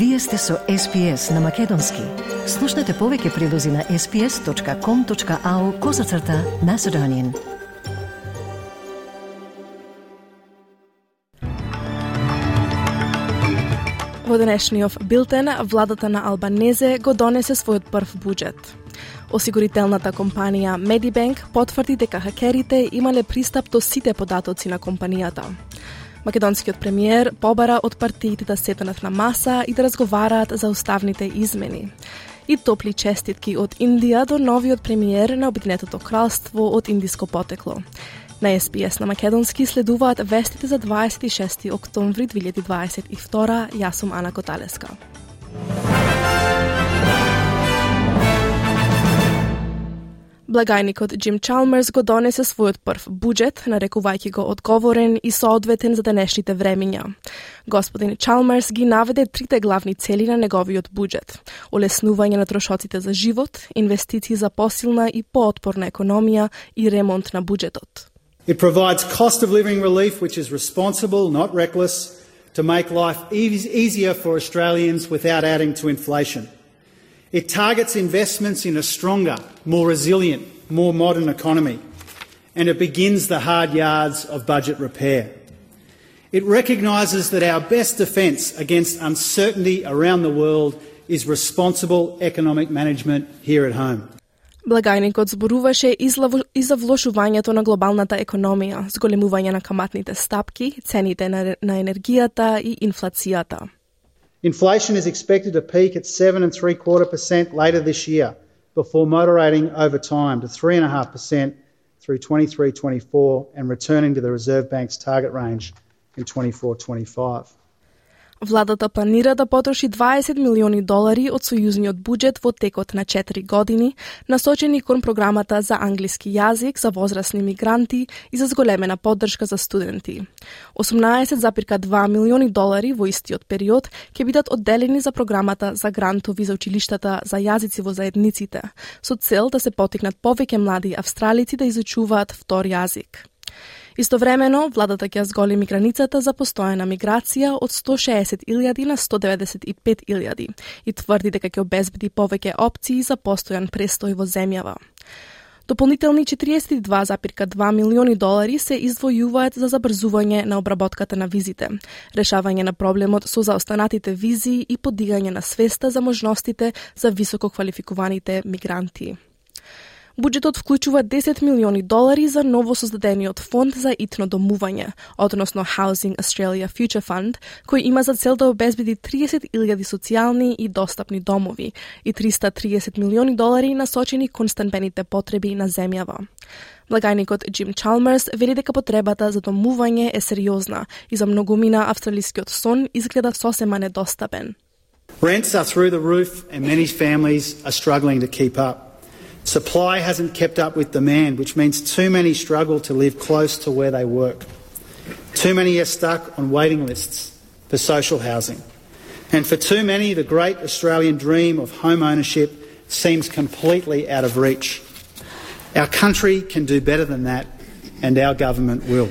Вие сте со SPS на Македонски. Слушнете повеќе прилози на sps.com.au козацрта на Седонин. Во денешниот билтен, владата на Албанезе го донесе својот прв буџет. Осигурителната компанија Medibank потврди дека хакерите имале пристап до сите податоци на компанијата. Македонскиот премиер побара од партиите да седнат на маса и да разговараат за уставните измени. И топли честитки од Индија до новиот премиер на Обединетото кралство од индиско потекло. На СПС на Македонски следуваат вестите за 26 октомври 2022. Јас сум Ана Коталеска. Благајникот Джим Чалмерс го донесе својот прв буџет, нарекувајќи го одговорен и соодветен за денешните времиња. Господин Чалмерс ги наведе трите главни цели на неговиот буџет: олеснување на трошоците за живот, инвестиции за посилна и поотпорна економија и ремонт на буџетот. It provides cost of living relief which is responsible, not reckless, to make life easier for Australians without adding to inflation. It targets investments in a stronger, more resilient, more modern economy, and it begins the hard yards of budget repair. It recognises that our best defence against uncertainty around the world is responsible economic management here at home. Благајникот зборуваше и за влошувањето на глобалната економија, зголемување на каматните стапки, цените на, на енергијата и инфлацијата. Inflation is expected to peak at seven and three quarter percent later this year, before moderating over time to three and a half percent through 23-24 and returning to the Reserve Bank's target range in 24-25. Владата планира да потроши 20 милиони долари од сојузниот буџет во текот на 4 години, насочени кон програмата за англиски јазик за возрастни мигранти и за зголемена поддршка за студенти. 18,2 милиони долари во истиот период ќе бидат одделени за програмата за грантови за училиштата за јазици во заедниците, со цел да се потикнат повеќе млади австралици да изучуваат втор јазик. Истовремено, владата ќе зголеми границата за постојана миграција од 160.000 на 195.000 и тврди дека ќе обезбеди повеќе опции за постојан престој во земјава. Дополнителни 42,2 милиони долари се издвојуваат за забрзување на обработката на визите, решавање на проблемот со заостанатите визи и подигање на свеста за можностите за високо квалификуваните мигранти. Буџетот вклучува 10 милиони долари за ново создадениот фонд за итно домување, односно Housing Australia Future Fund, кој има за цел да обезбеди 30.000 социјални и достапни домови и 330 милиони долари насочени кон станбените потреби на земјава. Благајникот Джим Чалмерс вели дека потребата за домување е сериозна и за многумина австралискиот сон изгледа сосема недостапен. Rents are through the roof and many families are struggling to keep up. Supply hasn't kept up with demand, which means too many struggle to live close to where they work. Too many are stuck on waiting lists for social housing. And for too many, the great Australian dream of home ownership seems completely out of reach. Our country can do better than that, and our government will.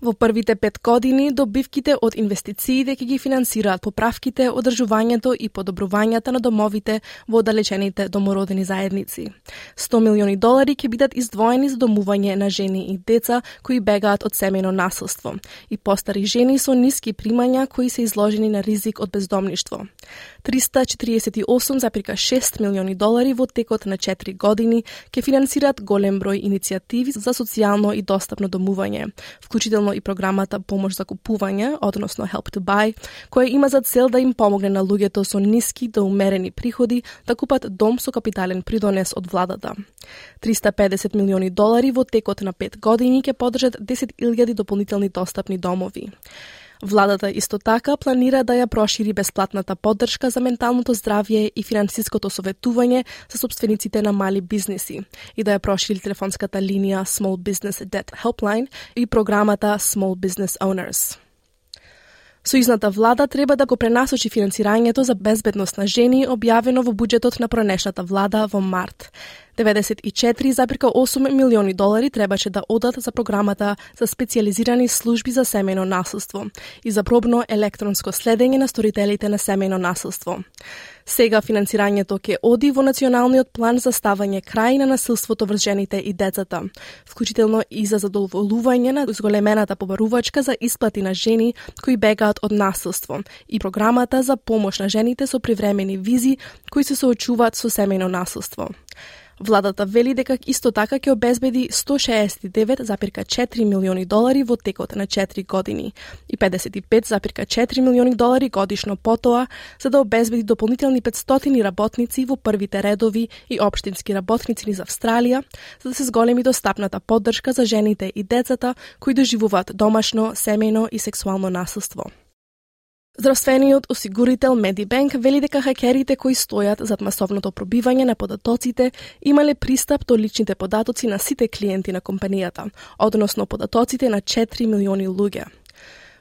Во првите пет години, добивките од инвестициите ќе ги финансираат поправките, одржувањето и подобрувањата на домовите во оддалечените домородени заедници. 100 милиони долари ќе бидат издвоени за домување на жени и деца кои бегаат од семено насилство и постари жени со ниски примања кои се изложени на ризик од бездомништво. 348,6 милиони долари во текот на 4 години ќе финансираат голем број иницијативи за социјално и достапно домување, вклучително и програмата Помош за купување, односно Help to Buy, која има за цел да им помогне на луѓето со ниски до умерени приходи да купат дом со капитален придонес од владата. 350 милиони долари во текот на 5 години ќе подржат 10.000 дополнителни достапни домови. Владата исто така планира да ја прошири бесплатната поддршка за менталното здравје и финансиското советување за собствениците на мали бизнеси и да ја прошири телефонската линија Small Business Debt Helpline и програмата Small Business Owners. Сојузната влада треба да го пренасочи финансирањето за безбедност на жени, објавено во буџетот на пронешната влада во март. 94,8 милиони долари требаше да одат за програмата за специализирани служби за семејно насилство и за пробно електронско следење на сторителите на семејно насилство. Сега финансирањето ќе оди во националниот план за ставање крај на насилството врз жените и децата, вклучително и за задоволување на зголемената побарувачка за исплати на жени кои бегаат од насилство и програмата за помош на жените со привремени визи кои се соочуваат со семејно насилство. Владата вели дека исто така ќе обезбеди 169,4 милиони долари во текот на 4 години и 55,4 милиони долари годишно потоа за да обезбеди дополнителни 500 работници во првите редови и општински работници низ Австралија, за да се зголеми достапната поддршка за жените и децата кои доживуваат домашно, семејно и сексуално насилство. Здравствениот осигурител Медибенк вели дека хакерите кои стојат зад масовното пробивање на податоците имале пристап до личните податоци на сите клиенти на компанијата, односно податоците на 4 милиони луѓе.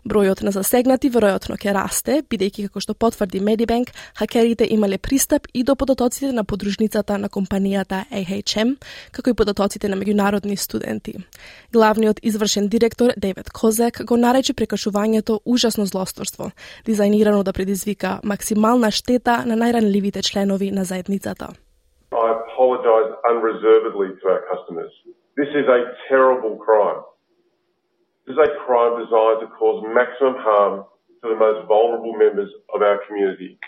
Бројот на засегнати веројатно ќе расте, бидејќи како што потврди Medibank, хакерите имале пристап и до податоците на подружницата на компанијата AHM, како и податоците на меѓународни студенти. Главниот извршен директор Девет Козек го нарече прекашувањето ужасно злосторство, дизајнирано да предизвика максимална штета на најранливите членови на заедницата. I apologize unreservedly to our customers. This is a terrible crime. This is a crime designed to cause maximum harm to the most vulnerable members of our community.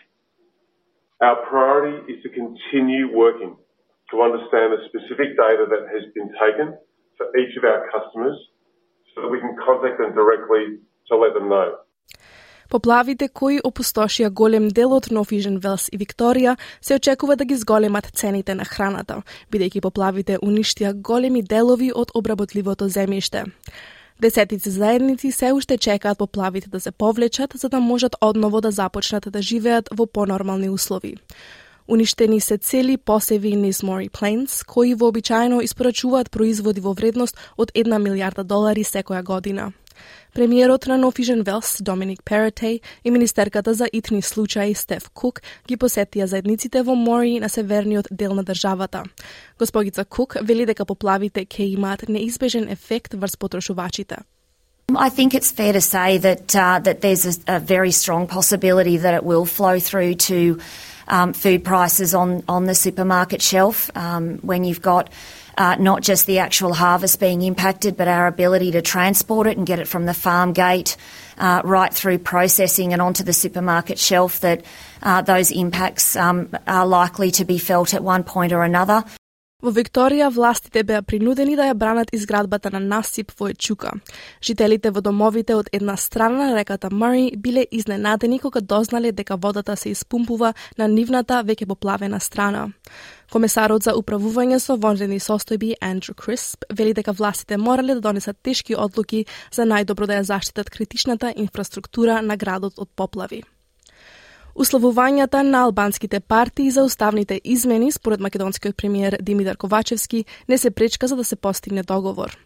Our priority is to continue working to understand the specific data that has been taken for each of our customers so that we can contact them directly to let them know. Поплавите кои опустошија голем дел од Нофижен Велс и Викторија се очекува да ги зголемат цените на храната, бидејќи поплавите уништија големи делови од обработливото земјиште. Десетици заедници се уште чекаат поплавите да се повлечат за да можат одново да започнат да живеат во понормални услови. Уништени се цели посеви низ Мори Плейнс, кои вообичаено испорачуваат производи во вредност од 1 милиарда долари секоја година. Премиерот на Нофижен Велс, Доминик Перетеј и министерката за итни случаи Стеф Кук ги посетија заедниците во Мори на северниот дел на државата. Госпогица Кук вели дека поплавите ќе имаат неизбежен ефект врз потрошувачите. I think it's fair to say that uh, that there's a, a, very strong possibility that it will flow through to um, food prices on on the supermarket shelf um, when you've got uh, not just the actual harvest being impacted, but our ability to transport it and get it from the farm gate uh, right through processing and onto the supermarket shelf, that uh, those impacts um, are likely to be felt at one point or another. Во Викторија властите беа принудени да ја бранат изградбата на насип во Ечука. Жителите во домовите од една страна на реката Мари биле изненадени кога дознале дека водата се испумпува на нивната веќе поплавена страна. Комесарот за управување со вонредни состојби Андрю Крисп вели дека властите морале да донесат тешки одлуки за најдобро да ја заштитат критичната инфраструктура на градот од поплави. Условувањата на албанските партии за уставните измени, според македонскиот премиер Димитар Ковачевски, не се пречка за да се постигне договор.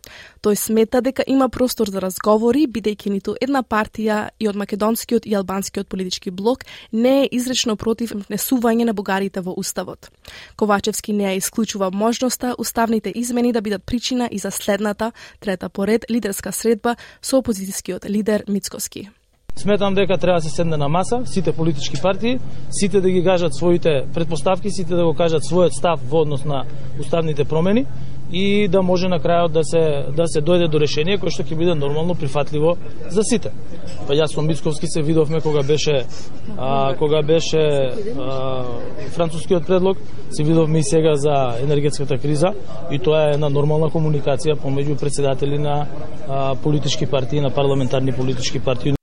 Тој смета дека има простор за разговори, бидејќи ниту една партија и од македонскиот и албанскиот политички блок не е изречно против внесување на бугарите во уставот. Ковачевски не ја исклучува можноста уставните измени да бидат причина и за следната, трета поред, лидерска средба со опозицијскиот лидер Мицкоски. Сметам дека треба да се седне на маса, сите политички партии, сите да ги кажат своите предпоставки, сите да го кажат својот став во однос на уставните промени и да може на крајот да се да се дојде до решение кое што ќе биде нормално прифатливо за сите. Па јас со Мицковски се видовме кога беше а, кога беше а, францускиот предлог, се видовме и сега за енергетската криза и тоа е една нормална комуникација помеѓу председатели на а, политички партии, на парламентарни политички партии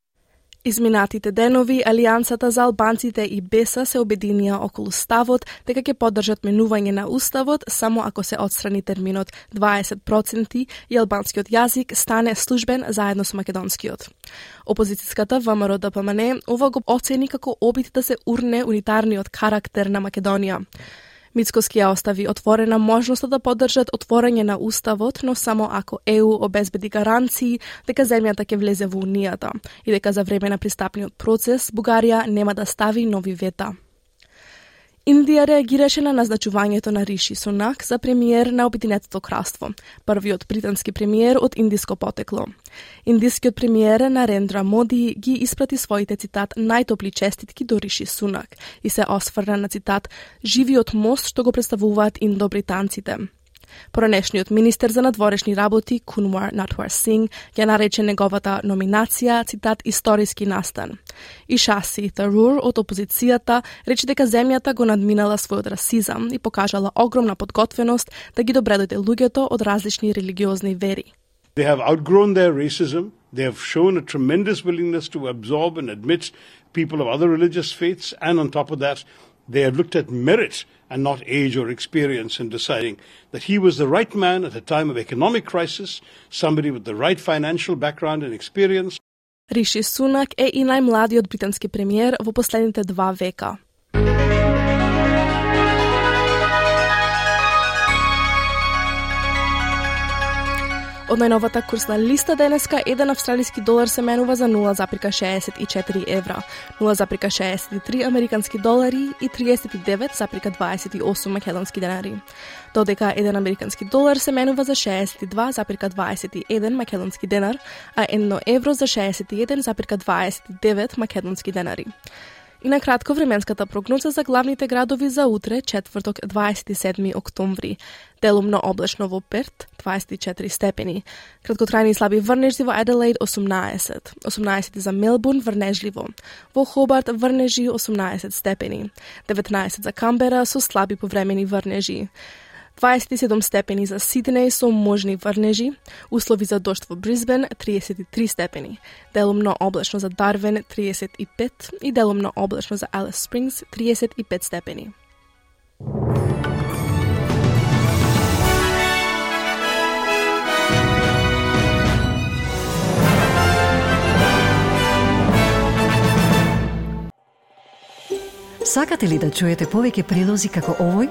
Изминатите денови, Алијансата за албанците и БЕСА се обединија околу ставот дека ќе поддржат менување на уставот само ако се отстрани терминот 20% и албанскиот јазик стане службен заедно со македонскиот. Опозицијската ВМРО ДПМН ова го оцени како обид да се урне унитарниот карактер на Македонија. Мицкоски ја остави отворена можноста да поддржат отворање на уставот, но само ако ЕУ обезбеди гаранции дека земјата ќе влезе во унијата и дека за време на пристапниот процес Бугарија нема да стави нови вета. Индија реагираше на назначувањето на Риши Сунак за премиер на Обединетото кралство, првиот британски премиер од индиско потекло. Индискиот премиер Нарендра Моди ги испрати своите цитат најтопли честитки до Риши Сунак и се осврна на цитат живиот мост што го представуваат индобританците“. Поранешниот министер за надворешни работи Кунвар Натвар Синг ја нарече неговата номинација, цитат, историски настан. И Шаси Тарур од опозицијата рече дека земјата го надминала својот расизам и покажала огромна подготвеност да ги добредојде луѓето од различни религиозни вери. They have outgrown their racism. They have shown a tremendous willingness to absorb and admit people of other religious faiths. And on top of that, they have looked at merit and not age or experience in deciding that he was the right man at a time of economic crisis, somebody with the right financial background and experience. Риши Сунак е и најмладиот британски премиер во последните два века. Од најновата курсна листа денеска, еден австралиски долар се менува за 0,64 евра, 0,63 американски долари и 39,28 македонски денари. Додека еден американски долар се менува за 62,21 македонски денар, а едно евро за 61,29 македонски денари. И на кратко временската прогноза за главните градови за утре, четврток 27 октомври. Делумно облачно во Перт, 24 степени. Краткотрајни слаби врнежи во Аделаид 18. 18 за Мелбурн врнежливо. Во Хобарт врнежи 18 степени. 19 за Камбера со слаби повремени врнежи. 27 степени за Сиднеј со можни врнежи, услови за дошт во Брисбен 33 степени, делумно облачно за Дарвен 35 и делумно облачно за Алис Спрингс 35 степени. Сакате ли да чуете повеќе прилози како овој?